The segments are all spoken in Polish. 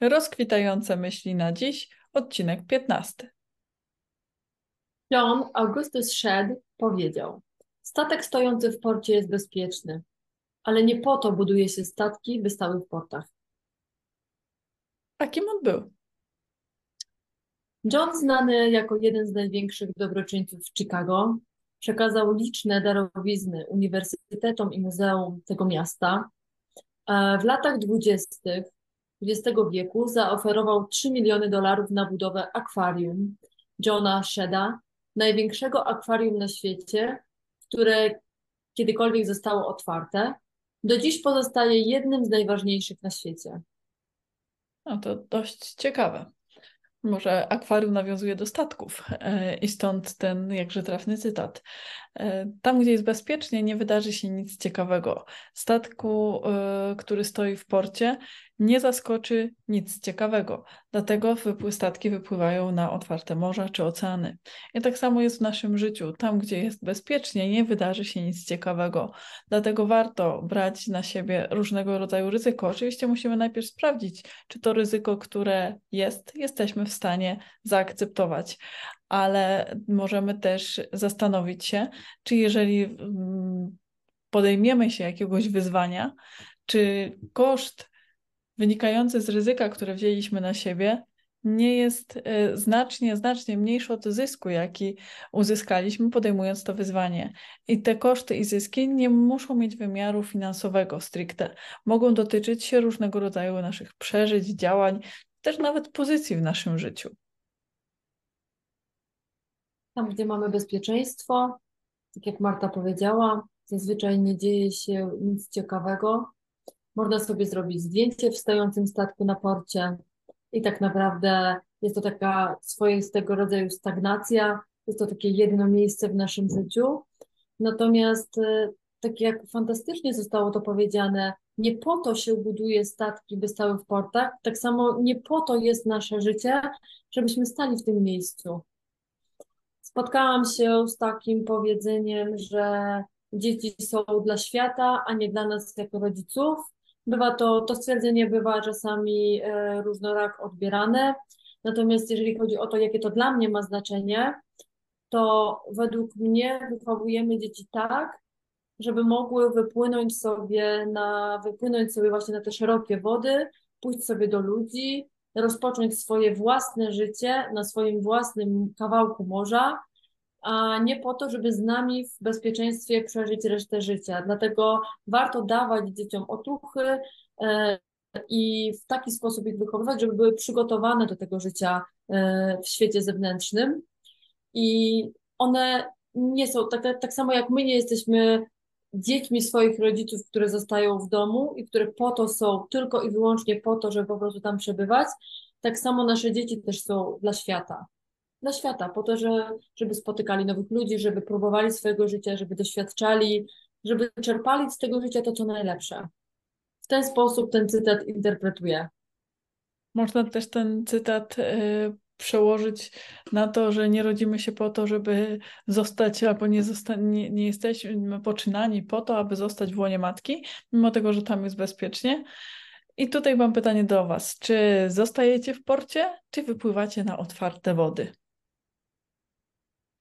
Rozkwitające myśli na dziś, odcinek 15. John Augustus Shedd powiedział: Statek stojący w porcie jest bezpieczny, ale nie po to buduje się statki, by stały w portach. A kim on był? John, znany jako jeden z największych dobroczyńców w Chicago, przekazał liczne darowizny uniwersytetom i muzeum tego miasta. E, W latach dwudziestych XX wieku zaoferował 3 miliony dolarów na budowę akwarium Johna Shedda, największego akwarium na świecie, które kiedykolwiek zostało otwarte. Do dziś pozostaje jednym z najważniejszych na świecie. No to dość ciekawe. Może akwarium nawiązuje do statków e, i stąd ten jakże trafny cytat. E, Tam, gdzie jest bezpiecznie, nie wydarzy się nic ciekawego. Statku, e, który stoi w porcie, nie zaskoczy nic ciekawego. Dlatego statki wypływają na otwarte morza czy oceany. I tak samo jest w naszym życiu. Tam, gdzie jest bezpiecznie, nie wydarzy się nic ciekawego. Dlatego warto brać na siebie różnego rodzaju ryzyko. Oczywiście musimy najpierw sprawdzić, czy to ryzyko, które jest, jesteśmy w stanie zaakceptować. Ale możemy też zastanowić się, czy jeżeli mm, podejmiemy się jakiegoś wyzwania, czy koszt wynikający z ryzyka, które wzięliśmy na siebie, nie jest e, znacznie, znacznie mniejszy od zysku, jaki uzyskaliśmy podejmując to wyzwanie. I te koszty i zyski nie muszą mieć wymiaru finansowego stricte. Mogą dotyczyć się różnego rodzaju naszych przeżyć, działań, też nawet pozycji w naszym życiu. Tam, gdzie mamy bezpieczeństwo, tak jak Marta powiedziała, zazwyczaj nie dzieje się nic ciekawego. Można sobie zrobić zdjęcie w stojącym statku na porcie i tak naprawdę jest to taka swoistego rodzaju stagnacja, jest to takie jedno miejsce w naszym życiu. Natomiast e, tak jak fantastycznie zostało to powiedziane, nie po to się buduje statki, by stały w portach, tak samo nie po to jest nasze życie, żebyśmy stali w tym miejscu. Spotkałam się z takim powiedzeniem, że dzieci są dla świata, a nie dla nas jako rodziców. Bywa to, to stwierdzenie bywa czasami e, różnorak odbierane. Natomiast jeżeli chodzi o to, jakie to dla mnie ma znaczenie, to według mnie wychowujemy dzieci tak, żeby mogły wypłynąć sobie na, wypłynąć sobie właśnie na te szerokie wody, pójść sobie do ludzi, rozpocząć swoje własne życie na swoim własnym kawałku morza, a nie po to, żeby z nami w bezpieczeństwie przeżyć resztę życia. Dlatego warto dawać dzieciom otuchy e, i w taki sposób ich wychowywać, żeby były przygotowane do tego życia e, w świecie zewnętrznym. I one nie są, tak, tak samo jak my nie jesteśmy dziećmi swoich rodziców, które zostają w domu i które po to są, tylko i wyłącznie po to, żeby po prostu tam przebywać, tak samo nasze dzieci też są dla świata. Dla świata, po to, że, żeby spotykali nowych ludzi, żeby próbowali swojego życia, żeby doświadczali, żeby czerpali z tego życia to, co najlepsze. W ten sposób ten cytat interpretuję. Można też ten cytat y, przełożyć na to, że nie rodzimy się po to, żeby zostać, albo nie, zosta nie, nie jesteśmy poczynani po to, aby zostać w łonie matki, mimo tego, że tam jest bezpiecznie. I tutaj mam pytanie do Was. Czy zostajecie w porcie, czy wypływacie na otwarte wody?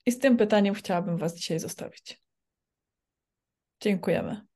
I z tym pytaniem chciałabym Was dzisiaj zostawić. Dziękujemy.